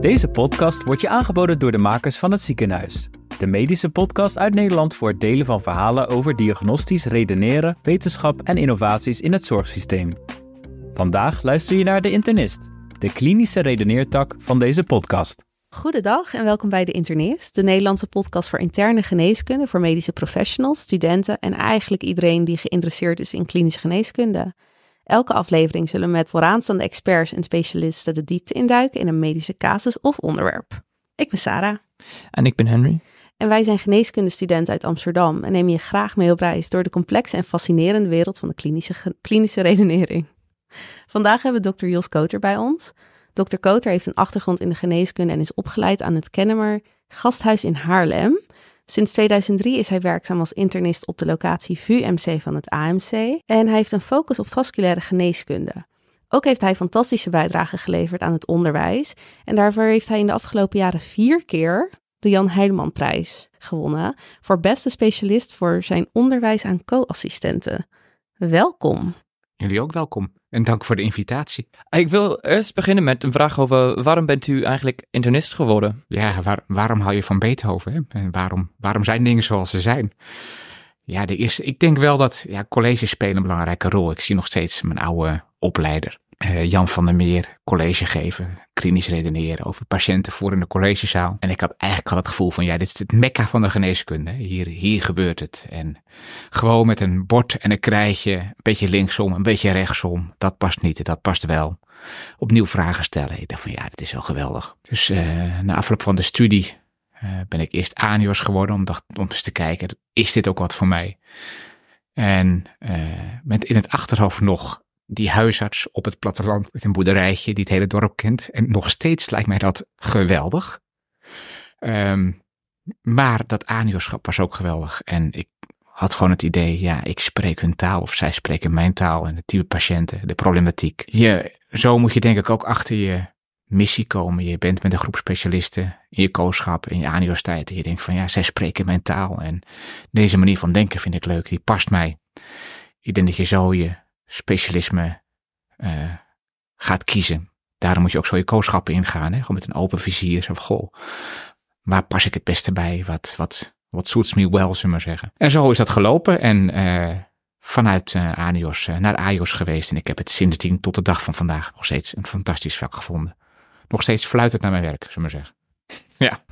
Deze podcast wordt je aangeboden door de makers van het ziekenhuis. De medische podcast uit Nederland voor het delen van verhalen over diagnostisch redeneren, wetenschap en innovaties in het zorgsysteem. Vandaag luister je naar De Internist, de klinische redeneertak van deze podcast. Goedendag en welkom bij De Internist, de Nederlandse podcast voor interne geneeskunde voor medische professionals, studenten en eigenlijk iedereen die geïnteresseerd is in klinische geneeskunde. Elke aflevering zullen we met vooraanstaande experts en specialisten de diepte induiken in een medische casus of onderwerp. Ik ben Sarah. En ik ben Henry. En wij zijn geneeskundestudenten uit Amsterdam en nemen je graag mee op reis door de complexe en fascinerende wereld van de klinische, klinische redenering. Vandaag hebben we dokter Jos Koter bij ons. Dr. Koter heeft een achtergrond in de geneeskunde en is opgeleid aan het Kennemer Gasthuis in Haarlem. Sinds 2003 is hij werkzaam als internist op de locatie VUMC van het AMC en hij heeft een focus op vasculaire geneeskunde. Ook heeft hij fantastische bijdragen geleverd aan het onderwijs en daarvoor heeft hij in de afgelopen jaren vier keer de Jan Heidemann-prijs gewonnen voor beste specialist voor zijn onderwijs aan co-assistenten. Welkom. Jullie ook welkom en dank voor de invitatie. Ik wil eerst beginnen met een vraag over waarom bent u eigenlijk internist geworden? Ja, waar, waarom hou je van Beethoven? Hè? En waarom, waarom zijn dingen zoals ze zijn? Ja, de eerste, ik denk wel dat ja, colleges spelen een belangrijke rol. Ik zie nog steeds mijn oude opleider, uh, Jan van der Meer, college geven, klinisch redeneren over patiënten voor in de collegezaal. En ik had eigenlijk al het gevoel van, ja, dit is het mekka van de geneeskunde. Hier, hier gebeurt het. En gewoon met een bord en een krijtje, een beetje linksom, een beetje rechtsom. Dat past niet, dat past wel. Opnieuw vragen stellen. Ik dacht van, ja, dit is wel geweldig. Dus uh, na afloop van de studie uh, ben ik eerst ANIOS geworden om, dacht, om eens te kijken, is dit ook wat voor mij? En met in het achterhoofd nog die huisarts op het platteland met een boerderijtje die het hele dorp kent. En nog steeds lijkt mij dat geweldig. Um, maar dat anioschap was ook geweldig. En ik had gewoon het idee, ja, ik spreek hun taal of zij spreken mijn taal en het type patiënten, de problematiek. Je, zo moet je denk ik ook achter je missie komen. Je bent met een groep specialisten in je kooschap, in je aniostijd. En je denkt van, ja, zij spreken mijn taal. En deze manier van denken vind ik leuk, die past mij. Ik denk dat je zo je specialisme uh, gaat kiezen. Daarom moet je ook zo je kooschappen ingaan. Hè? Gewoon met een open vizier. Of goh, waar pas ik het beste bij? Wat, wat, wat suits me well, zullen we maar zeggen. En zo is dat gelopen. En uh, vanuit uh, Anios naar AIOS geweest. En ik heb het sindsdien tot de dag van vandaag nog steeds een fantastisch vak gevonden. Nog steeds fluitend naar mijn werk, zullen we maar zeggen. ja.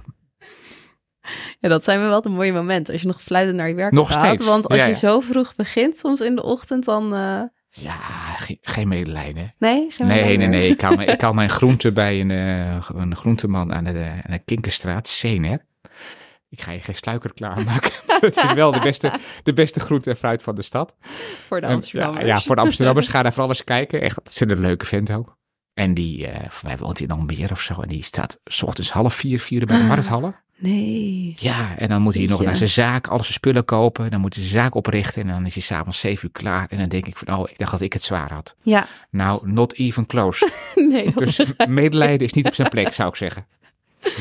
Ja, dat zijn wel de mooie momenten. Als je nog fluitend naar je werk nog gaat. Steeds. Want als ja, ja. je zo vroeg begint, soms in de ochtend, dan... Uh... Ja, geen, geen medelijden. Nee, geen nee, medelijden. nee, nee. Ik haal, ik haal mijn groente bij een, uh, een groenteman aan de, aan de Kinkerstraat, Sener. Ik ga je geen sluiker klaarmaken. Het is wel de beste, de beste groente en fruit van de stad. Voor de Amsterdammers. Ja, ja, voor de Amsterdammers. Ga daar vooral eens kijken. Echt, het is een leuke vent ook. En die, uh, voor mij woont hij nog meer of zo. En die staat s ochtends half vier, vier bij de markthallen. Nee. Ja, en dan moet hij nog naar zijn zaak, al zijn spullen kopen. Dan moet hij zijn zaak oprichten. En dan is hij s'avonds zeven uur klaar. En dan denk ik van, oh, ik dacht dat ik het zwaar had. Ja. Nou, not even close. nee. Dus medelijden is niet op zijn plek, zou ik zeggen.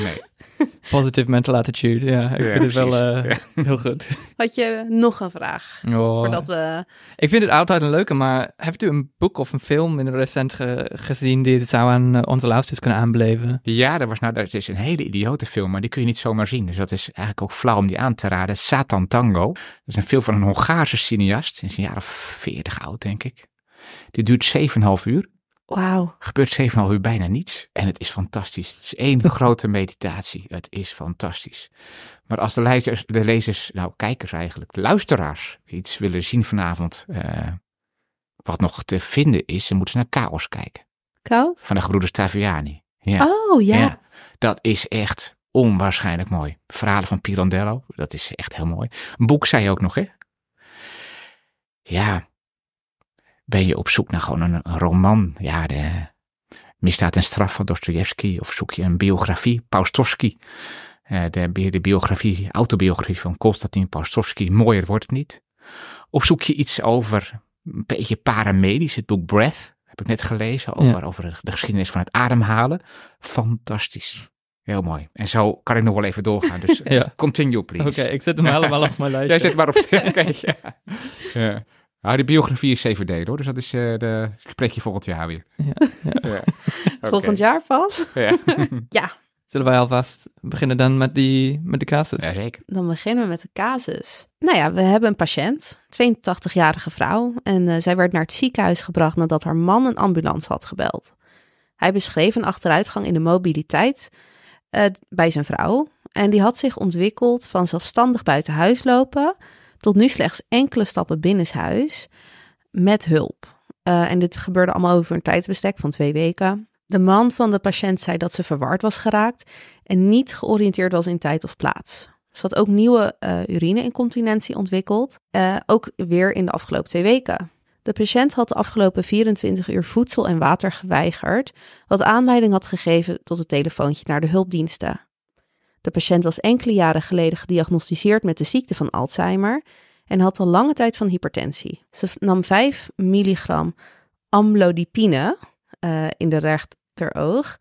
Nee. Positive mental attitude, ja. Ik Ja, vind het wel uh, Ja. heel goed. Had je nog een vraag? Oh, Voordat we... Ik vind het altijd een leuke, maar heeft u een boek of een film in de recent ge- gezien die het zou aan uh, onze luisteraars kunnen aanbeleven? Ja, er was nou, dat is een hele idiote film, maar die kun je niet zomaar zien. Dus dat is eigenlijk ook flauw om die aan te raden. Satan Tango. Dat is een film van een Hongaarse cineast. Die is een jaar of veertig oud, denk ik. Die duurt 7,5 uur. Wauw. Gebeurt 7,5 uur bijna niets. En het is fantastisch. Het is één grote meditatie. Het is fantastisch. Maar als de lezers, de lezers, nou kijkers eigenlijk, luisteraars, iets willen zien vanavond, uh, wat nog te vinden is, dan moeten ze naar Chaos kijken. Chaos? Van de gebroeders Taviani. Ja. Oh, ja. ja. Dat is echt onwaarschijnlijk mooi. Verhalen van Pirandello, dat is echt heel mooi. Een boek zei je ook nog, hè? Ja. Ben je op zoek naar gewoon een, roman? Ja, de Misdaad en Straf van Dostoevsky. Of zoek je een biografie? Paustovsky. Uh, de, de biografie, autobiografie van Konstantin Paustovsky. Mooier wordt het niet. Of zoek je iets over een beetje paramedisch, het boek Breath. Heb ik net gelezen over, ja. over de geschiedenis van het ademhalen. Fantastisch. Heel mooi. En zo kan ik nog wel even doorgaan. Dus ja. continue, please. Oké, okay, ik zet hem helemaal op mijn lijstje. Jij zet maar op. okay, ja. ja. Ah, de biografie is delen hoor, dus dat is eh de spreek je volgend jaar weer. Ja, Ja. Volgend jaar pas. Ja. Ja, Zullen wij alvast beginnen dan met, die, met de casus? ja, zeker. dan beginnen we met de casus. Nou ja, we hebben een patiënt, 82-jarige vrouw. En eh, zij werd naar het ziekenhuis gebracht nadat haar man een ambulance had gebeld. Hij beschreef een achteruitgang in de mobiliteit eh, bij zijn vrouw. En die had zich ontwikkeld van zelfstandig buiten huis lopen tot nu slechts enkele stappen binnenshuis met hulp. Eh, en dit gebeurde allemaal over een tijdsbestek van twee weken. De man van de patiënt zei dat ze verward was geraakt en niet georiënteerd was in tijd of plaats. Ze had ook nieuwe eh urine-incontinentie ontwikkeld, eh, ook weer in de afgelopen twee weken. De patiënt had de afgelopen 24 uur voedsel en water geweigerd, wat aanleiding had gegeven tot het telefoontje naar de hulpdiensten. De patiënt was enkele jaren geleden gediagnosticeerd met de ziekte van Alzheimer en had al lange tijd van hypertensie. Ze nam 5 milligram amlodipine eh, in de rechteroog,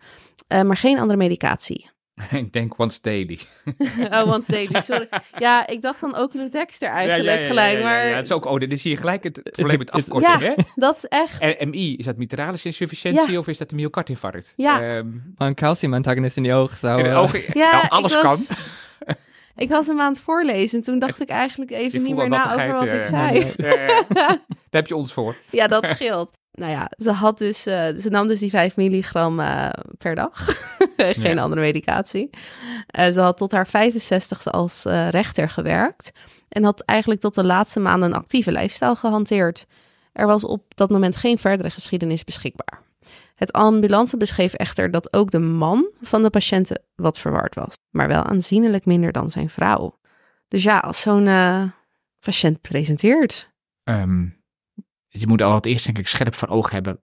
eh, maar geen andere medicatie. Ik denk once daily. oh, want daily, sorry. Ja, ik dacht dan ook Dexter eigenlijk gelijk, maar Ja, het is ook, oh, dit is hier gelijk het probleem met het- afkorting, Ja. hè? dat is echt... En MI, is dat mitralis insufficiëntie Ja. of is dat een myocardinfarct? Ja. Ehm, Maar een calciumantagonist in die oog zou... in de eh, ogen, Ja, nou, alles ik was, kan. Ik was hem aan het voorlezen en toen dacht ik eigenlijk even Je niet meer na over wat ik zei. Ja, ja. Daar heb je ons voor. Ja, dat scheelt. Nou ja, ze had dus, eh, ze nam dus die 5 milligram eh, per dag. Geen Ja. andere medicatie. Eh, ze had tot haar 65ste als rechter gewerkt. En had eigenlijk tot de laatste maanden een actieve lifestyle gehanteerd. Er was op dat moment geen verdere geschiedenis beschikbaar. Het ambulance beschreef echter dat ook de man van de patiënten wat verward was. Maar wel aanzienlijk minder dan zijn vrouw. Dus ja, als zo'n patiënt presenteert. Ehm, je moet al het eerst denk ik scherp voor ogen hebben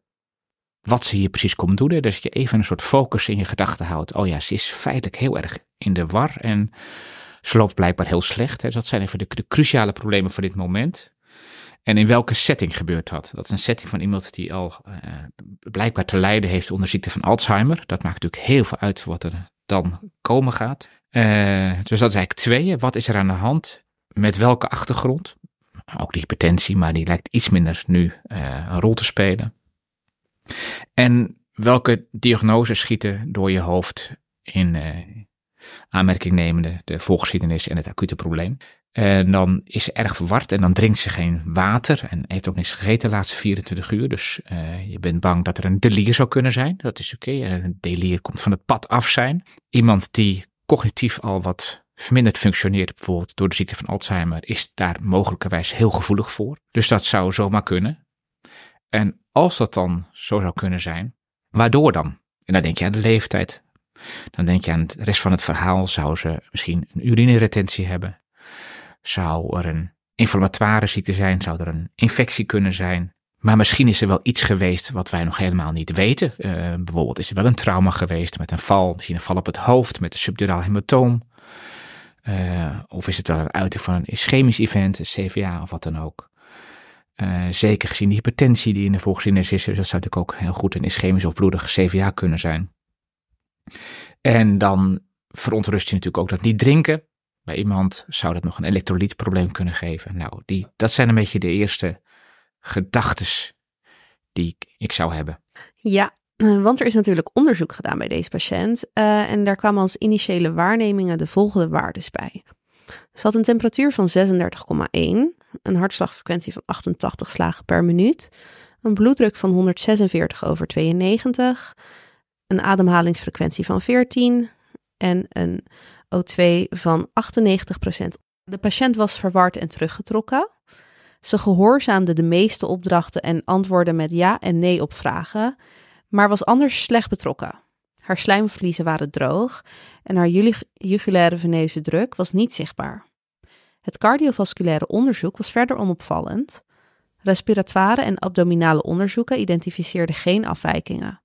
wat ze hier precies komt doen. Dus dat je even een soort focus in je gedachten houdt. Oh ja, ze is feitelijk heel erg in de war en ze loopt blijkbaar heel slecht. Hè. Dus dat zijn even de, cruciale problemen voor dit moment. En in welke setting gebeurt dat? Dat is een setting van iemand die al eh, blijkbaar te lijden heeft onder ziekte van Alzheimer. Dat maakt natuurlijk heel veel uit wat er dan komen gaat. Eh, dus dat is eigenlijk tweeën. Wat is er aan de hand? Met welke achtergrond? Ook de hypertensie, maar die lijkt iets minder nu eh, een rol te spelen. En welke diagnoses schieten door je hoofd in eh, aanmerking nemende de voorgeschiedenis en het acute probleem? En dan is ze erg verward en dan drinkt ze geen water en heeft ook niks gegeten de laatste 24 uur. Dus eh, je bent bang dat er een delier zou kunnen zijn. Dat is oké. Een delier komt van het pad af zijn. Iemand die cognitief al wat verminderd functioneert, bijvoorbeeld door de ziekte van Alzheimer, is daar mogelijkerwijs heel gevoelig voor. Dus dat zou zomaar kunnen. En als dat dan zo zou kunnen zijn, waardoor dan? En dan denk je aan de leeftijd. Dan denk je aan de rest van het verhaal. Zou ze misschien een urineretentie hebben? Zou er een inflammatoire ziekte zijn? Zou er een infectie kunnen zijn? Maar misschien is er wel iets geweest wat wij nog helemaal niet weten. Eh, bijvoorbeeld is er wel een trauma geweest met een val, misschien een val op het hoofd met een subduraal hematoom. Eh, of is het wel een uiting van een ischemisch event, een CVA of wat dan ook. Eh, zeker gezien de hypertensie die in de voorgeschiedenis is, dus dat zou natuurlijk ook heel goed een ischemisch of bloedig CVA kunnen zijn. En dan verontrust je natuurlijk ook dat niet drinken. Bij iemand zou dat nog een elektrolytprobleem kunnen geven. Nou, die, dat zijn een beetje de eerste gedachtes die ik, ik zou hebben. Ja, want er is natuurlijk onderzoek gedaan bij deze patiënt. eh, en daar kwamen als initiële waarnemingen de volgende waardes bij. Ze had een temperatuur van 36,1, een hartslagfrequentie van 88 slagen per minuut, een bloeddruk van 146 over 92, een ademhalingsfrequentie van 14 en een O2 van 98% De patiënt was verward en teruggetrokken. Ze gehoorzaamde de meeste opdrachten en antwoordde met ja en nee op vragen, maar was anders slecht betrokken. Haar slijmvliezen waren droog en haar jugulaire veneuze druk was niet zichtbaar. Het cardiovasculaire onderzoek was verder onopvallend. Respiratoire en abdominale onderzoeken identificeerden geen afwijkingen.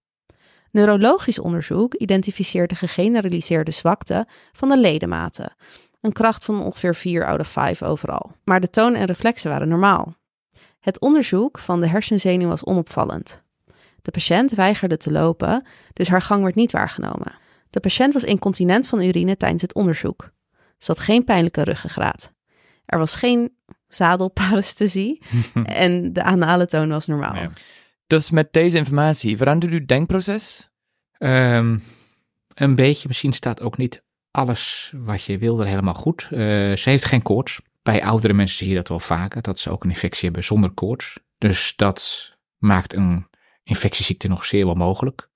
Neurologisch onderzoek identificeerde gegeneraliseerde zwakte van de ledematen, een kracht van ongeveer 4 out of 5 overal. Maar de toon en reflexen waren normaal. Het onderzoek van de hersenzenuw was onopvallend. De patiënt weigerde te lopen, dus haar gang werd niet waargenomen. De patiënt was incontinent van urine tijdens het onderzoek. Ze had geen pijnlijke ruggengraat. Er was geen zadelparesthesie. en de anale toon was normaal. Ja. Dus met deze informatie verandert uw denkproces? Ehm, een beetje, misschien staat ook niet alles wat je wil er helemaal goed. Eh, ze heeft geen koorts. Bij oudere mensen zie je dat wel vaker, dat ze ook een infectie hebben zonder koorts. Dus dat maakt een infectieziekte nog zeer wel mogelijk.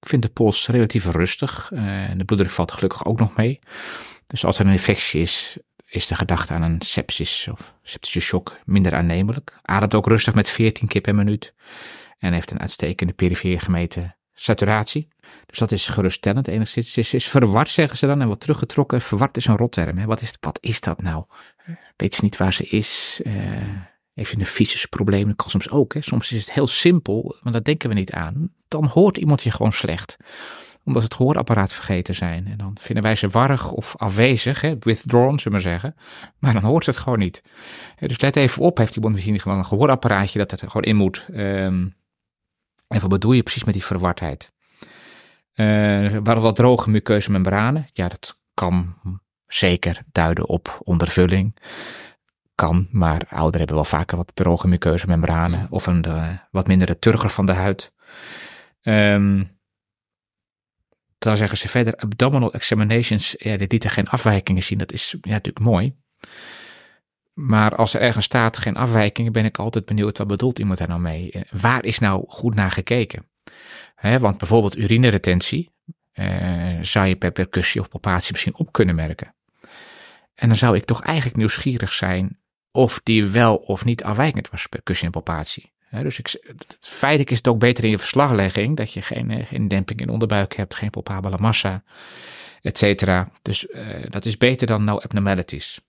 Ik vind de pols relatief rustig eh, en de bloeddruk valt gelukkig ook nog mee. Dus als er een infectie is, is de gedachte aan een sepsis of septische shock minder aannemelijk. Ademt ook rustig met 14 keer per minuut en heeft een uitstekende perifere gemeten saturatie. Dus dat is geruststellend enigszins. Is, is verward, zeggen ze dan, en wat teruggetrokken. Verward is een rotterm. Hè. Wat, is, wat is dat nou? Weet ze niet waar ze is? Uh, heeft ze een fysische Dat kan soms ook. Hè. Soms is het heel simpel, maar dat denken we niet aan. Dan hoort iemand je gewoon slecht omdat het gehoorapparaat vergeten zijn. En dan vinden wij ze warrig of afwezig, hè, withdrawn, zullen we zeggen. Maar dan hoort ze het gewoon niet. Dus let even op, heeft iemand misschien gewoon een gehoorapparaatje dat er gewoon in moet. Um, en wat bedoel je precies met die verwardheid? Uh, waren wat droge muqueuze membranen? Ja, dat kan zeker duiden op ondervulling. Kan, maar ouderen hebben wel vaker wat droge muqueuze membranen of een de, wat mindere turger van de huid. Um, dan zeggen ze verder, abdominal examinations, ja, die lieten geen afwijkingen zien. Dat is ja, natuurlijk mooi. Maar als er ergens staat geen afwijkingen, ben ik altijd benieuwd wat bedoelt iemand daar nou mee? Eh, waar is nou goed naar gekeken? want bijvoorbeeld urineretentie eh, zou je per percussie of palpatie misschien op kunnen merken. En dan zou ik toch eigenlijk nieuwsgierig zijn of die wel of niet afwijkend was, percussie en palpatie. dus ik, feitelijk is het ook beter in je verslaglegging dat je geen, eh, geen demping in onderbuik hebt, geen palpabele massa, et cetera. Dus dat is beter dan no abnormalities.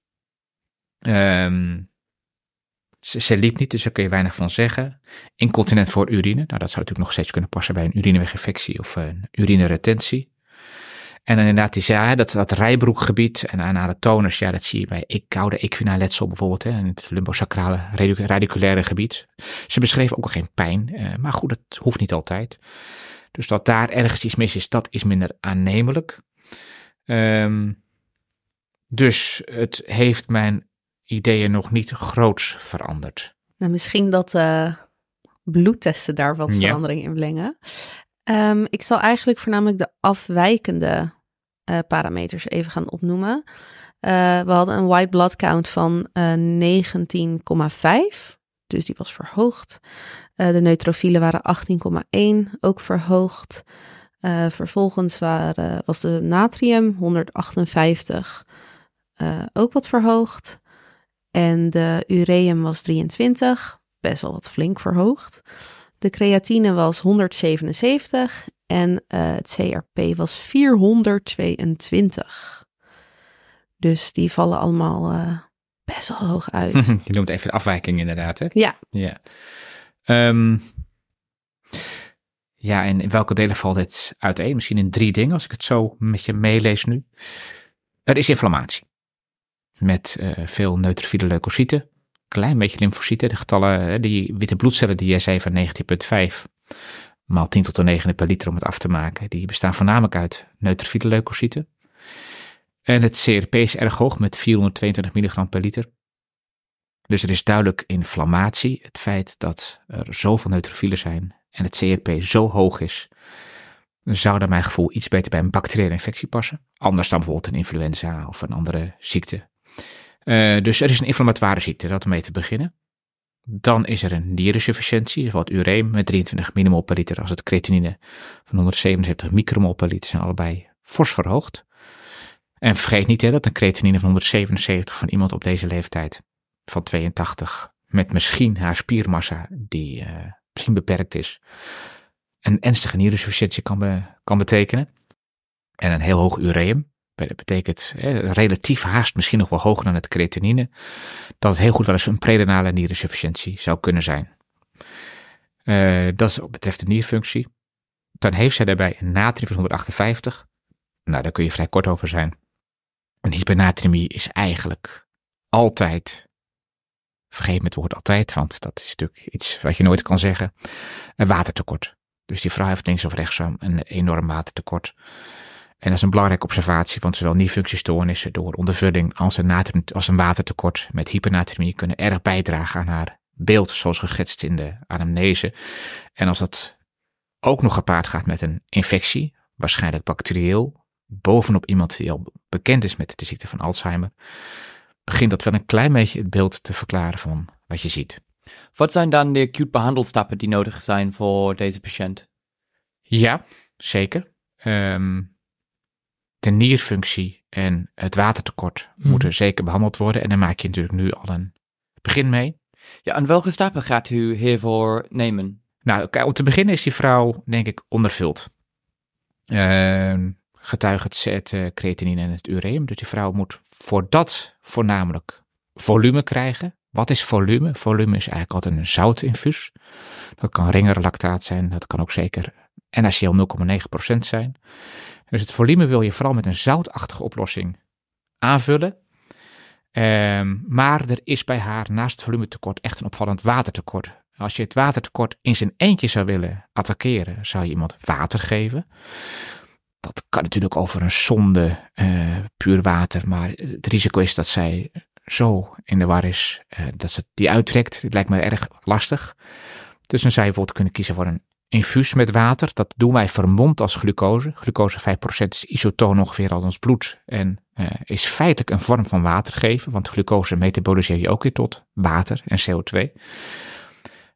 Ze, ze, liep niet, dus daar kun je weinig van zeggen. Incontinent voor urine. Nou, dat zou natuurlijk nog steeds kunnen passen bij een urineweginfectie of een urineretentie. En dan inderdaad, die zei, dat, dat rijbroekgebied en anale tonus, ja, dat zie je bij ik, koude equinaletsel bijvoorbeeld, hè, in het lumbosacrale radiculaire gebied. Ze beschreven ook geen pijn, eh, maar goed, dat hoeft niet altijd. Dus dat daar ergens iets mis is, dat is minder aannemelijk. Um, dus het heeft mijn ideeën nog niet groots veranderd. Nou, misschien dat uh, bloedtesten daar wat verandering in brengen. Um, ik zal eigenlijk voornamelijk de afwijkende uh, parameters even gaan opnoemen. Uh, we hadden een white blood count van 19,5, dus die was verhoogd. de neutrofielen waren 18,1, ook verhoogd. vervolgens waren, was de natrium 158, ook wat verhoogd. En de ureum was 23, best wel wat flink verhoogd. De creatine was 177 en uh, het CRP was 422. Dus die vallen allemaal uh, best wel hoog uit. Je noemt even de afwijking inderdaad, hè? Ja. Ja. Um, ja, en in welke delen valt dit uiteen? Misschien in drie dingen, als ik het zo met je meelees nu. Er is inflammatie met uh, veel neutrofiele leukocyten. Klein beetje lymfocyten. De getallen, die witte bloedcellen die jij zei van 19,5 maal 10 tot de 9 per liter om het af te maken. Die bestaan voornamelijk uit neutrofiele leukocyten. En het CRP is erg hoog met 422 milligram per liter. Dus er is duidelijk inflammatie. Het feit dat er zoveel neutrofielen zijn en het CRP zo hoog is, zou naar mijn gevoel iets beter bij een bacteriële infectie passen. Anders dan bijvoorbeeld een influenza of een andere ziekte uh, dus er is een inflammatoire ziekte, dat om mee te beginnen. Dan is er een nierensufficiëntie, wat ureem met 23 millimol per liter, als het creatinine van 177 micromol per liter zijn allebei fors verhoogd. En vergeet niet hè, dat een creatinine van 177 van iemand op deze leeftijd van 82 met misschien haar spiermassa die uh, misschien beperkt is, een ernstige nierensufficiëntie kan, kan betekenen. En een heel hoog ureum, dat betekent relatief haast misschien nog wel hoger dan het creatinine, dat het heel goed wel eens een prerenale nierensufficiëntie zou kunnen zijn. Uh, dat betreft de nierfunctie. Dan heeft zij daarbij een natrium van 158. Nou, daar kun je vrij kort over zijn. Een hypernatriumie is eigenlijk altijd, vergeet me het woord altijd, want dat is natuurlijk iets wat je nooit kan zeggen, een watertekort. Dus die vrouw heeft links of rechtsom een enorm watertekort. En dat is een belangrijke observatie, want zowel nierfunctiestoornissen door ondervulling als een, natrium, als een watertekort met hypernatremie kunnen erg bijdragen aan haar beeld, zoals geschetst in de anamnese. En als dat ook nog gepaard gaat met een infectie, waarschijnlijk bacterieel, bovenop iemand die al bekend is met de ziekte van Alzheimer, begint dat wel een klein beetje het beeld te verklaren van wat je ziet. Wat zijn dan de acute behandelstappen die nodig zijn voor deze patiënt? Ja, zeker. Ehm, de nierfunctie en het watertekort Hmm. moeten zeker behandeld worden. En daar maak je natuurlijk nu al een begin mee. Ja, en welke stappen gaat u hiervoor nemen? Nou, kijk, om te beginnen is die vrouw, denk ik, ondervuld. Ehm getuigt het zet, creatinine en het ureum. Dus die vrouw moet voor dat voornamelijk volume krijgen. Wat is volume? Volume is eigenlijk altijd een zoutinfuus. Dat kan ringerlactaat zijn, dat kan ook zeker NaCl 0,9% zijn. Dus het volume wil je vooral met een zoutachtige oplossing aanvullen. Ehm, maar er is bij haar naast het volumetekort echt een opvallend watertekort. Als je het watertekort in zijn eentje zou willen attackeren, zou je iemand water geven. Dat kan natuurlijk over een sonde, eh, puur water, maar het risico is dat zij zo in de war is eh, dat ze die uittrekt. Het lijkt me erg lastig. Dus dan zou je bijvoorbeeld kunnen kiezen voor een infuus met water. Dat doen wij vermomd als glucose. Glucose 5% is isotoon ongeveer als ons bloed. En eh, is feitelijk een vorm van water geven. Want glucose metaboliseer je ook weer tot water en CO2.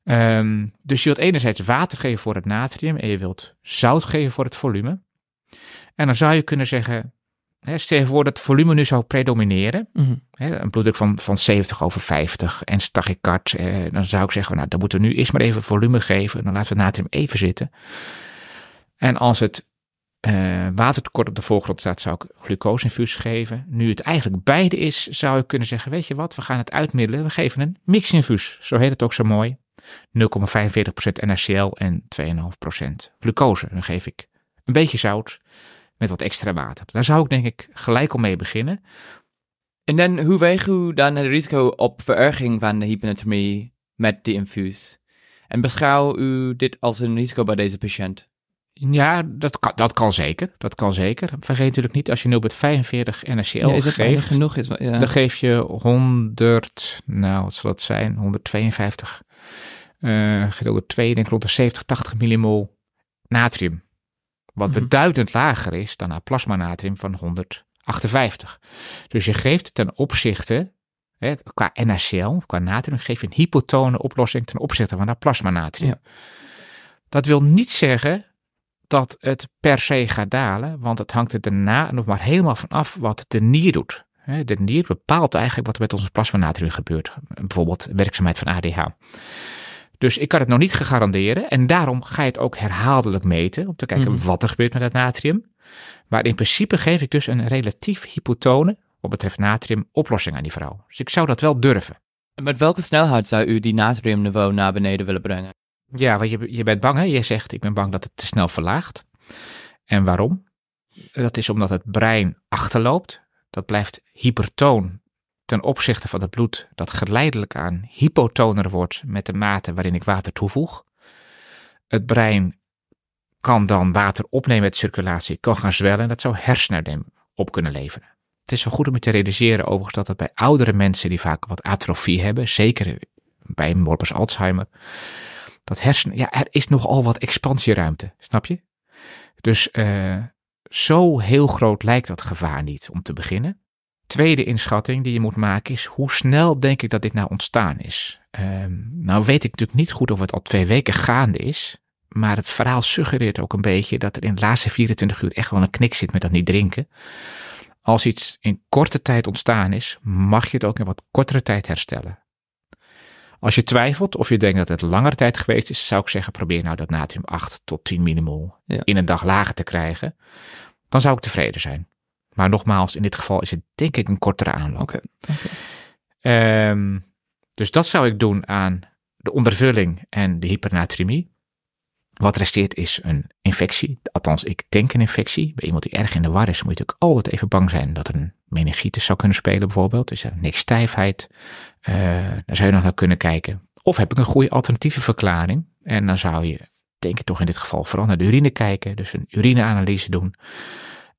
Ehm, dus je wilt enerzijds water geven voor het natrium. En je wilt zout geven voor het volume. En dan zou je kunnen zeggen. Hè, stel je voor dat het volume nu zou predomineren. Hè, een bloeddruk van, van 70 over 50 en stachycard. Eh, dan zou ik zeggen, nou, dan moeten we nu eerst maar even volume geven. Dan laten we het natrium even zitten. En als het eh, watertekort op de voorgrond staat, zou ik glucoseinfuus geven. Nu het eigenlijk beide is, zou ik kunnen zeggen, weet je wat, we gaan het uitmiddelen. We geven een mixinfuus, zo heet het ook zo mooi. 0,45% NaCl en 2,5% glucose. Dan geef ik een beetje zout met wat extra water. Daar zou ik denk ik gelijk al mee beginnen. En dan, hoe weegt u dan het risico op vererging van de hyponatremie met die infuus? En beschouw u dit als een risico bij deze patiënt? Ja, dat kan, dat kan zeker. Dat kan zeker. Vergeet natuurlijk niet, als je 0,45 NaCl ja, is geeft, genoeg? Is, ja. dan geef je 100, nou wat zal dat zijn, 152, eh gedeeld door 2, denk ik rond de 70, 80 millimol natrium. Wat Mhm. beduidend lager is dan haar plasmanatrium van 158. Dus je geeft ten opzichte, hè, qua NaCl, qua natrium, geef je een hypotone oplossing ten opzichte van haar plasmanatrium. Ja. Dat wil niet zeggen dat het per se gaat dalen, want het hangt er daarna nog maar helemaal van af wat de nier doet. De nier bepaalt eigenlijk wat er met onze plasmanatrium gebeurt. Bijvoorbeeld werkzaamheid van ADH. Dus ik kan het nog niet garanderen en daarom ga je het ook herhaaldelijk meten om te kijken Mhm. wat er gebeurt met het natrium. Maar in principe geef ik dus een relatief hypotone wat betreft natrium oplossing aan die vrouw. Dus ik zou dat wel durven. En Met welke snelheid zou u die natriumniveau naar beneden willen brengen? Ja, want je, je bent bang hè? Je zegt ik ben bang dat het te snel verlaagt. En waarom? Dat is omdat het brein achterloopt. Dat blijft hypertoon ten opzichte van het bloed dat geleidelijk aan hypotoner wordt met de mate waarin ik water toevoeg. Het brein kan dan water opnemen met circulatie, kan gaan zwellen en dat zou hersenedeem op kunnen leveren. Het is wel goed om je te realiseren overigens dat het bij oudere mensen die vaak wat atrofie hebben, zeker bij morbus Alzheimer, dat hersenen, ja, er is nogal wat expansieruimte, snap je? Dus eh, zo heel groot lijkt dat gevaar niet om te beginnen. Tweede inschatting die je moet maken is hoe snel denk ik dat dit nou ontstaan is. Ehm, nou weet ik natuurlijk niet goed of het al twee weken gaande is, maar het verhaal suggereert ook een beetje dat er in de laatste 24 uur echt wel een knik zit met dat niet drinken. Als iets in korte tijd ontstaan is, mag je het ook in wat kortere tijd herstellen. Als je twijfelt of je denkt dat het langere tijd geweest is, zou ik zeggen probeer nou dat natrium 8 tot 10 millimol Ja. in een dag lager te krijgen. Dan zou ik tevreden zijn. Maar nogmaals, in dit geval is het denk ik een kortere aanloop. Oké. Ehm, dus dat zou ik doen aan de ondervulling en de hypernatremie. Wat resteert is een infectie. Althans, ik denk een infectie. Bij iemand die erg in de war is, moet je natuurlijk altijd even bang zijn dat er een meningitis zou kunnen spelen, bijvoorbeeld. Is er niks stijfheid? Eh, daar zou je nog naar kunnen kijken. Of heb ik een goede alternatieve verklaring? En dan zou je, denk ik toch in dit geval, vooral naar de urine kijken. Dus een urineanalyse doen.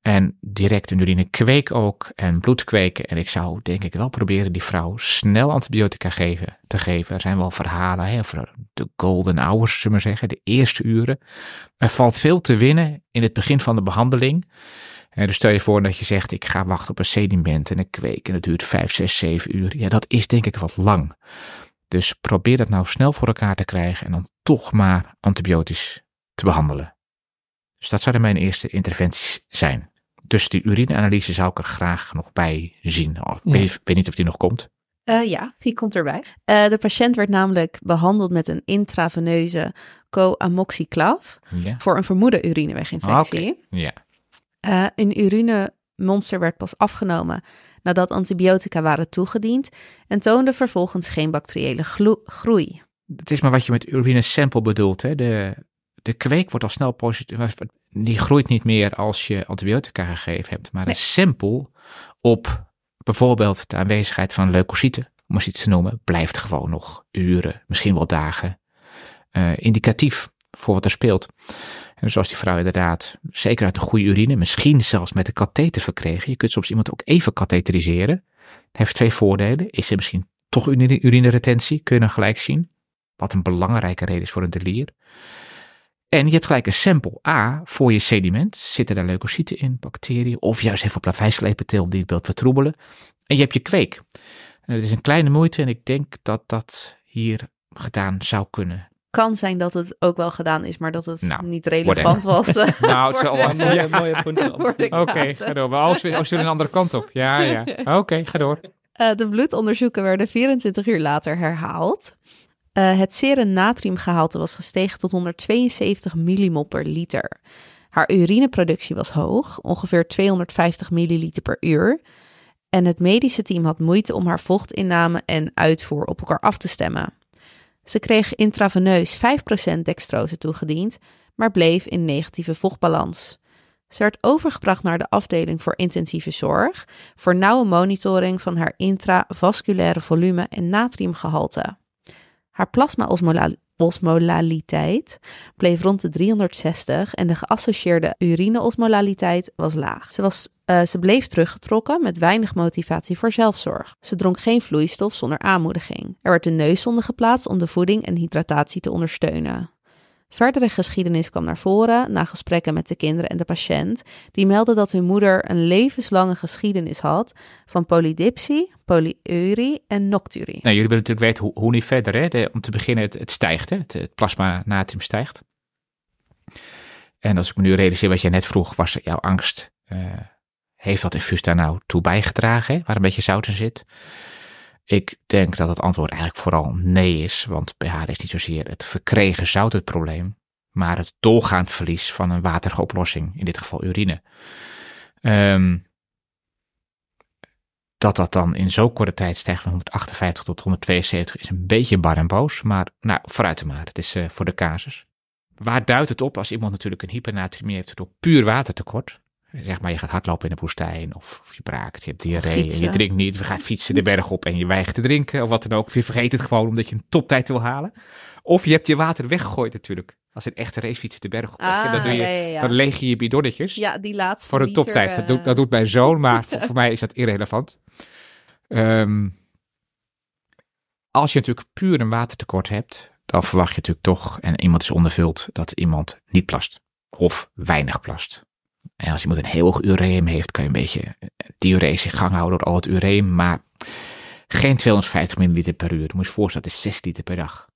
En direct een urinekweek ook en bloedkweken. En ik zou denk ik wel proberen die vrouw snel antibiotica geven, te geven. Er zijn wel verhalen hè, over de golden hours, zullen we zeggen, de eerste uren. Er valt veel te winnen in het begin van de behandeling. En dus stel je voor dat je zegt, ik ga wachten op een sediment en een kweek en het duurt 5, 6, 7 uur. Ja, dat is denk ik wat lang. Dus probeer dat nou snel voor elkaar te krijgen en dan toch maar antibiotisch te behandelen. Dus dat zouden mijn eerste interventies zijn. Dus die urineanalyse zou ik er graag nog bij zien. Oh, ik weet, weet niet of die nog komt. Uh, ja, die komt erbij. Uh, de patiënt werd namelijk behandeld met een intraveneuze coamoxiclav Ja. voor een vermoede urineweginfectie. Oké. Ja. Uh, een urinemonster werd pas afgenomen nadat antibiotica waren toegediend en toonde vervolgens geen bacteriële groei. Het is maar wat je met urinesample bedoelt. Hè? De, de kweek wordt al snel positief. Die groeit niet meer als je antibiotica gegeven hebt. Maar Nee. een sample op bijvoorbeeld de aanwezigheid van leukocyten, om eens iets te noemen, blijft gewoon nog uren, misschien wel dagen, eh, indicatief voor wat er speelt. En zoals die vrouw inderdaad, zeker uit een goede urine, misschien zelfs met een katheter verkregen. Je kunt soms iemand ook even katheteriseren. Het heeft twee voordelen. Is er misschien toch urine- urineretentie? Kun je dan gelijk zien. Wat een belangrijke reden is voor een delier. En je hebt gelijk een sample A voor je sediment. Zitten daar leukocyten in, bacteriën of juist even plavijslepeteel die het beeld vertroebelen. En je hebt je kweek. En het is een kleine moeite en ik denk dat dat hier gedaan zou kunnen. Kan zijn dat het ook wel gedaan is, maar dat het Nou, niet relevant was. eh, Nou, het de- wel- Mooie, mooie voor de Oké, kazen. ga door. Maar als we, als we een andere kant op. Ja, ja. Oké, ga door. Eh, de bloedonderzoeken werden 24 uur later herhaald. Eh, het serum natriumgehalte was gestegen tot 172 millimol per liter. Haar urineproductie was hoog, ongeveer 250 milliliter per uur. En het medische team had moeite om haar vochtinname en uitvoer op elkaar af te stemmen. Ze kreeg intraveneus 5% dextrose toegediend, maar bleef in negatieve vochtbalans. Ze werd overgebracht naar de afdeling voor intensieve zorg voor nauwe monitoring van haar intravasculaire volume en natriumgehalte. Haar plasma-osmolaliteit bleef rond de 360 en de geassocieerde urine-osmolaliteit was laag. Ze, was, eh, ze bleef teruggetrokken met weinig motivatie voor zelfzorg. Ze dronk geen vloeistof zonder aanmoediging. Er werd een neuszonde geplaatst om de voeding en hydratatie te ondersteunen. Verdere geschiedenis kwam naar voren na gesprekken met de kinderen en de patiënt, die meldden dat hun moeder een levenslange geschiedenis had van polydipsie, polyurie en nocturie. Nou, jullie willen natuurlijk weten hoe, hoe nu verder. Hè? Om te beginnen, het, stijgt. Hè? Het, het plasma natrium stijgt. En als ik me nu realiseer wat jij net vroeg, was jouw angst. eh, heeft dat infuus daar nou toe bijgedragen, hè? waar een beetje zout in zit? Ik denk dat het antwoord eigenlijk vooral nee is. Want bij haar is niet zozeer het verkregen zout het probleem. Maar het doorgaand verlies van een waterige oplossing. In dit geval urine. Ehm dat dat dan in zo'n korte tijd stijgt van 158 tot 172 is een beetje bar en boos. Maar nou, vooruit te maar. Het is eh, voor de casus. Waar duidt het op als iemand natuurlijk een hypernatremie heeft door puur watertekort? Zeg maar, je gaat hardlopen in de woestijn of, of je braakt, je hebt diarree en je drinkt niet. Je gaat fietsen de berg op en je weigert te drinken of wat dan ook. Of je vergeet het gewoon omdat je een toptijd wil halen. Of je hebt je water weggegooid natuurlijk. Als een echte racefietser de berg op. Ah, dan, doe je, ja, ja, ja. dan leeg je je bidonnetjes Ja, die laatste voor een toptijd. Dat, eh, doet, dat doet mijn zoon, maar voor, voor mij is dat irrelevant. Ehm, als je natuurlijk puur een watertekort hebt, dan verwacht je natuurlijk toch, en iemand is ondervuld, dat iemand niet plast. Of weinig plast. En als iemand een heel hoog ureum heeft, kan je een beetje eh, diurese in gang houden door al het ureum, maar geen 250 milliliter per uur. Moet je je voorstellen, dat is 6 liter per dag.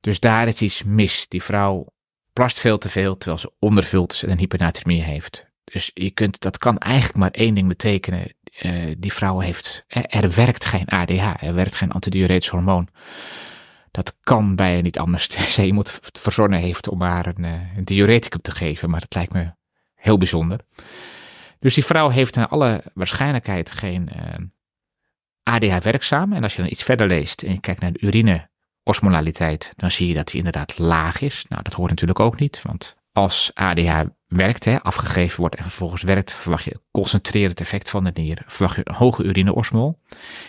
Dus daar is iets mis. Die vrouw plast veel te veel, terwijl ze ondervuld is en een hypernatremie heeft. Dus je kunt, dat kan eigenlijk maar één ding betekenen. Eh, die vrouw heeft, er, er werkt geen ADH, er werkt geen antidiuretisch hormoon. Dat kan bijna niet anders. Iemand het verzonnen heeft om haar een, eh, een diureticum te geven, maar dat lijkt me heel bijzonder. Dus die vrouw heeft naar alle waarschijnlijkheid geen eh, ADH werkzaam. En als je dan iets verder leest en je kijkt naar de urine osmolaliteit, dan zie je dat die inderdaad laag is. Nou, dat hoort natuurlijk ook niet, want als ADH werkt, hè, afgegeven wordt en vervolgens werkt, verwacht je concentrerend effect van de nier, verwacht je een hoge urineosmol,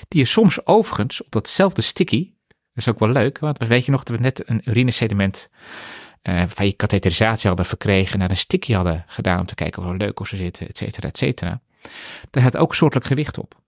die je soms overigens op datzelfde sticky, dat is ook wel leuk, want weet je nog dat we net een urinesediment uh, van je katheterisatie hadden verkregen, naar een stickje hadden gedaan om te kijken of er leukosen zitten, et cetera, et cetera. Daar had ook soortelijk gewicht op.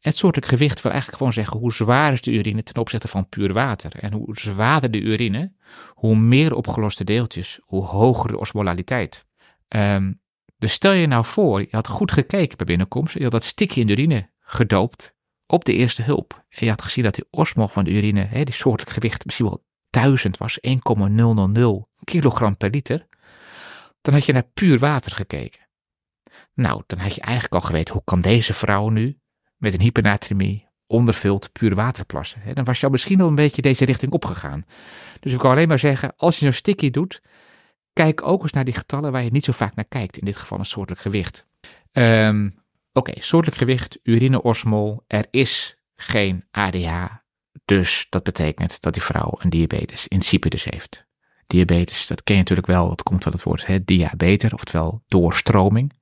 Het soortelijk gewicht wil eigenlijk gewoon zeggen hoe zwaar is de urine ten opzichte van puur water. En hoe zwaarder de urine, hoe meer opgeloste deeltjes, hoe hoger de osmolaliteit. Um, dus stel je nou voor, je had goed gekeken bij binnenkomst, je had dat stikje in de urine gedoopt op de eerste hulp. En je had gezien dat die osmol van de urine, die soortelijk gewicht misschien wel 1000 was, 1,000 kilogram per liter. Dan had je naar puur water gekeken. Nou, dan had je eigenlijk al geweten, hoe kan deze vrouw nu met een hypernatremie ondervuld puur water plassen? Dan was je al misschien al een beetje deze richting opgegaan. Dus ik kan alleen maar zeggen, als je zo'n sticky doet, kijk ook eens naar die getallen waar je niet zo vaak naar kijkt. In dit geval een soortelijk gewicht. Um, Oké, soortelijk gewicht, urineosmol. Er is geen ADH. Dus dat betekent dat die vrouw een diabetes insipidus heeft. Diabetes, dat ken je natuurlijk wel. Dat komt van het woord hè, diabeter, oftewel doorstroming.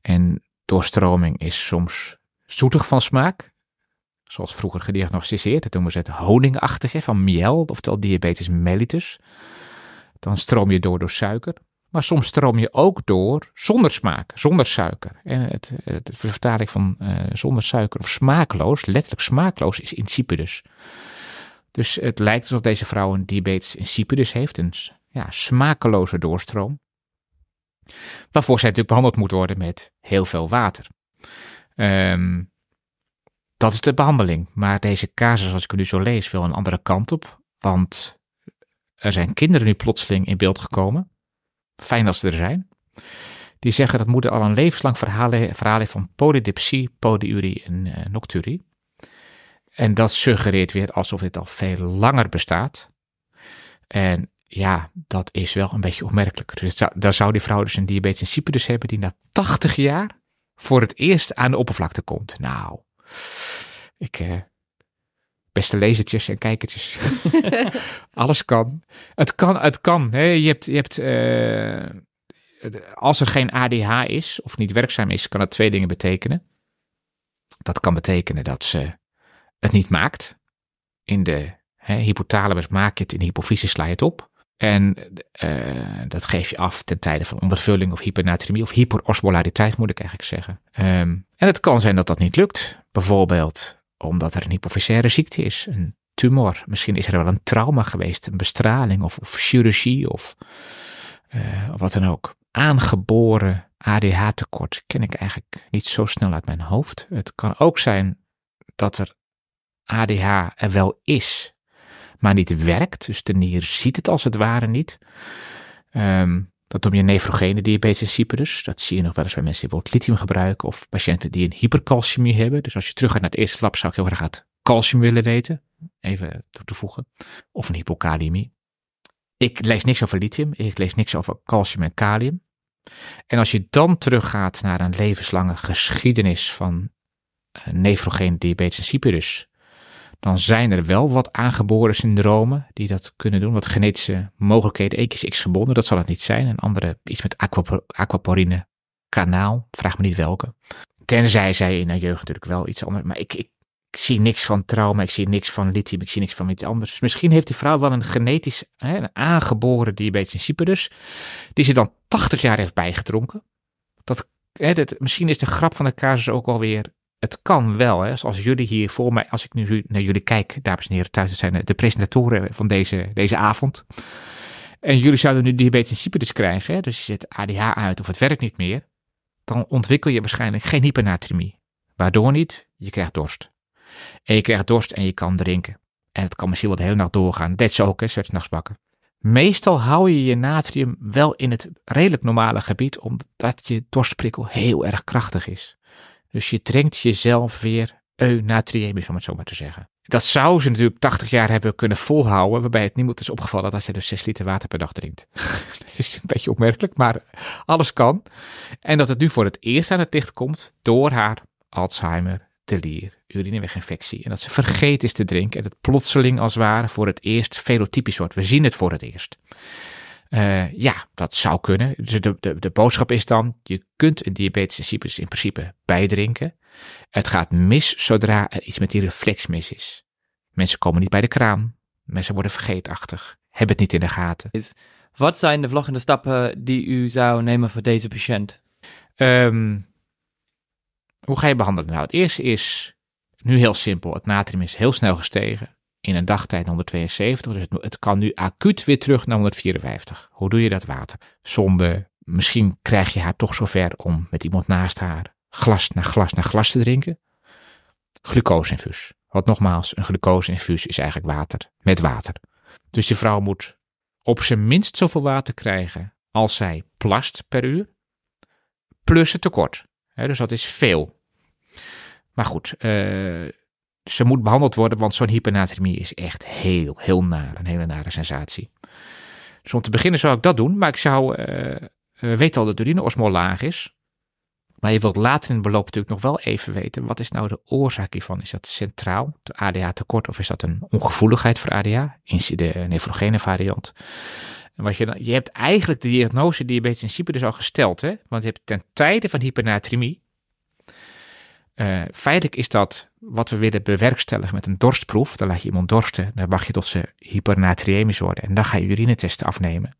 En doorstroming is soms zoetig van smaak. Zoals vroeger gediagnosticeerd. Dat noemen ze het honingachtige van miel, oftewel diabetes mellitus. Dan stroom je door door suiker. Maar soms stroom je ook door zonder smaak, zonder suiker. En het, vertaling van uh, zonder suiker of smaakloos, letterlijk smaakloos, is insipidus. Dus het lijkt alsof deze vrouw een diabetes insipidus heeft, een ja, smakeloze doorstroom. Waarvoor zij natuurlijk behandeld moet worden met heel veel water. Um, dat is de behandeling. Maar deze casus, als ik nu zo lees, wil een andere kant op. Want er zijn kinderen nu plotseling in beeld gekomen fijn dat ze er zijn. Die zeggen dat moeder al een levenslang verhaal, heeft van polydipsie, polyurie en uh, nocturie. En dat suggereert weer alsof dit al veel langer bestaat. En ja, dat is wel een beetje opmerkelijk. Dus zou, daar zou die vrouw dus een diabetes insipidus hebben die na 80 jaar voor het eerst aan de oppervlakte komt. Nou, ik, uh, beste lezertjes en kijkertjes. Alles kan. Het kan, het kan. Hè. Je hebt, je hebt uh, als er geen ADH is of niet werkzaam is, kan het twee dingen betekenen. Dat kan betekenen dat ze het niet maakt. In de hè, hypothalamus maak je het, in de hypofyse sla je het op. En uh, dat geef je af ten tijde van ondervulling of hypernatremie of hyperosmolariteit moet ik eigenlijk zeggen. Um, en het kan zijn dat dat niet lukt. Bijvoorbeeld omdat er een hypofysaire ziekte is, een tumor. Misschien is er wel een trauma geweest, een bestraling of, of chirurgie of uh, wat dan ook. Aangeboren ADH-tekort ken ik eigenlijk niet zo snel uit mijn hoofd. Het kan ook zijn dat er ADH er wel is, maar niet werkt. Dus de nier ziet het als het ware niet. Um, dat noem je nefrogene diabetes insipidus. Dat zie je nog wel eens bij mensen die bijvoorbeeld lithium gebruiken of patiënten die een hypercalciumie hebben. Dus als je terug gaat naar het eerste lab zou ik heel graag het calcium willen weten. Even toe te voegen. Of een hypokaliemie. Ik lees niks over lithium. Ik lees niks over calcium en kalium. En als je dan teruggaat naar een levenslange geschiedenis van uh, nefrogene diabetes insipidus, dan zijn er wel wat aangeboren syndromen die dat kunnen doen. Wat genetische mogelijkheden, X gebonden, dat zal het niet zijn. En andere, iets met aquaporine kanaal, vraag me niet welke. Tenzij zij in haar jeugd natuurlijk wel iets anders, maar ik, ik, zie niks van trauma, ik zie niks van lithium, ik zie niks van iets anders. Dus misschien heeft die vrouw wel een genetisch, hè, een aangeboren diabetes insipidus, die ze dan 80 jaar heeft bijgedronken. Dat, hè, misschien is de grap van de casus ook alweer het kan wel, hè, zoals jullie hier voor mij, als ik nu naar jullie kijk, dames en heren thuis, zijn de presentatoren van deze, deze avond. En jullie zouden nu diabetes insipidus krijgen, hè, dus je zet ADH uit of het werkt niet meer. Dan ontwikkel je waarschijnlijk geen hypernatremie. Waardoor niet? Je krijgt dorst. En je krijgt dorst en je kan drinken. En het kan misschien wel de hele nacht doorgaan. Dat is ook, hè, zet nachts wakker. Meestal hou je je natrium wel in het redelijk normale gebied, omdat je dorstprikkel heel erg krachtig is. Dus je drinkt jezelf weer eunatriëmisch, om het zo maar te zeggen. Dat zou ze natuurlijk 80 jaar hebben kunnen volhouden, waarbij het niemand is opgevallen dat ze dus 6 liter water per dag drinkt. dat is een beetje opmerkelijk, maar alles kan. En dat het nu voor het eerst aan het licht komt door haar Alzheimer, telier, urineweginfectie. En dat ze vergeten is te drinken en het plotseling als het ware voor het eerst fenotypisch wordt. We zien het voor het eerst. Uh, ja, dat zou kunnen. Dus de, de, de boodschap is dan, je kunt een diabetes insipidus in principe bijdrinken. Het gaat mis zodra er iets met die reflex mis is. Mensen komen niet bij de kraan. Mensen worden vergeetachtig. Hebben het niet in de gaten. Wat zijn de volgende stappen die u zou nemen voor deze patiënt? Ehm, hoe ga je behandelen? Nou, het eerste is nu heel simpel. Het natrium is heel snel gestegen. In een dagtijd 172, dus het, kan nu acuut weer terug naar 154. Hoe doe je dat water? Zonde, misschien krijg je haar toch zover om met iemand naast haar glas na glas na glas te drinken. Glucoseinfuus. Want nogmaals, een glucoseinfuus is eigenlijk water met water. Dus je vrouw moet op zijn minst zoveel water krijgen als zij plast per uur, plus het tekort. dus dat is veel. Maar goed, uh, ze moet behandeld worden, want zo'n hypernatremie is echt heel, heel naar. Een hele nare sensatie. Dus om te beginnen zou ik dat doen, maar ik zou uh, weten al dat de urineosmol laag is. Maar je wilt later in het beloop natuurlijk nog wel even weten, wat is nou de oorzaak hiervan? Is dat centraal, de ADA tekort, of is dat een ongevoeligheid voor ADA? De nefrogene variant. En wat je, je hebt eigenlijk de diagnose diabetes insipidus al gesteld, hè? want je hebt ten tijde van hypernatremie, uh, feitelijk is dat wat we willen bewerkstelligen met een dorstproef. Dan laat je iemand dorsten, dan wacht je tot ze hypernatriëmisch worden en dan ga je urinetesten afnemen.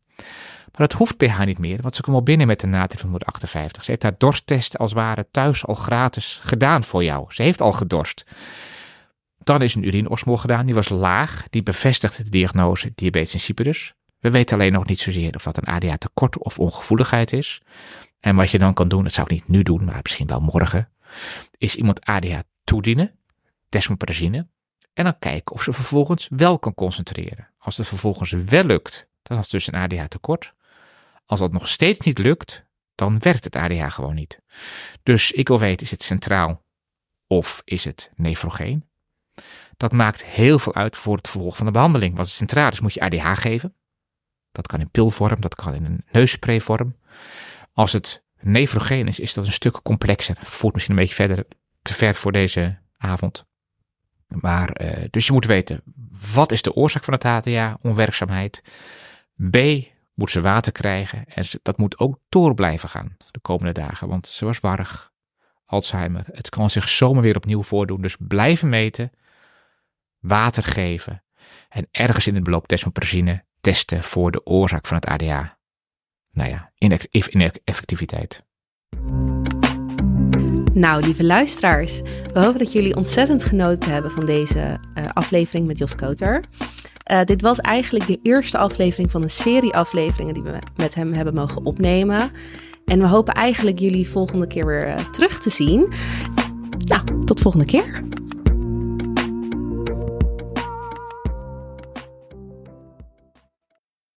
Maar dat hoeft bij haar niet meer, want ze komt al binnen met een natrium van 158. Ze heeft haar dorsttest als ware thuis al gratis gedaan voor jou. Ze heeft al gedorst. Dan is een urineosmol gedaan, die was laag, die bevestigt de diagnose diabetes insipidus. We weten alleen nog niet zozeer of dat een ADA tekort of ongevoeligheid is. En wat je dan kan doen, dat zou ik niet nu doen, maar misschien wel morgen, is iemand ADH toedienen, desmopresine, en dan kijken of ze vervolgens wel kan concentreren. Als het vervolgens wel lukt, dan is het dus een ADH tekort. Als dat nog steeds niet lukt, dan werkt het ADH gewoon niet. Dus ik wil weten, is het centraal of is het nefrogeen? Dat maakt heel veel uit voor het vervolg van de behandeling. Want het centraal is, moet je ADH geven. Dat kan in pilvorm, dat kan in een neussprayvorm. Als het nefrogeen is, dat een stuk complexer. Voert misschien een beetje verder, te ver voor deze avond. Maar, uh, dus je moet weten, wat is de oorzaak van het HTA, onwerkzaamheid? B, moet ze water krijgen en dat moet ook door blijven gaan de komende dagen, want ze was warrig, Alzheimer. Het kan zich zomaar weer opnieuw voordoen, dus blijven meten, water geven en ergens in het beloop desmopresine testen voor de oorzaak van het ADA nou ja, ineffectiviteit. Nou, lieve luisteraars, we hopen dat jullie ontzettend genoten hebben van deze uh, aflevering met Jos Koter. Uh, dit was eigenlijk de eerste aflevering van een serie afleveringen die we met hem hebben mogen opnemen. En we hopen eigenlijk jullie volgende keer weer uh, terug te zien. Nou, tot volgende keer.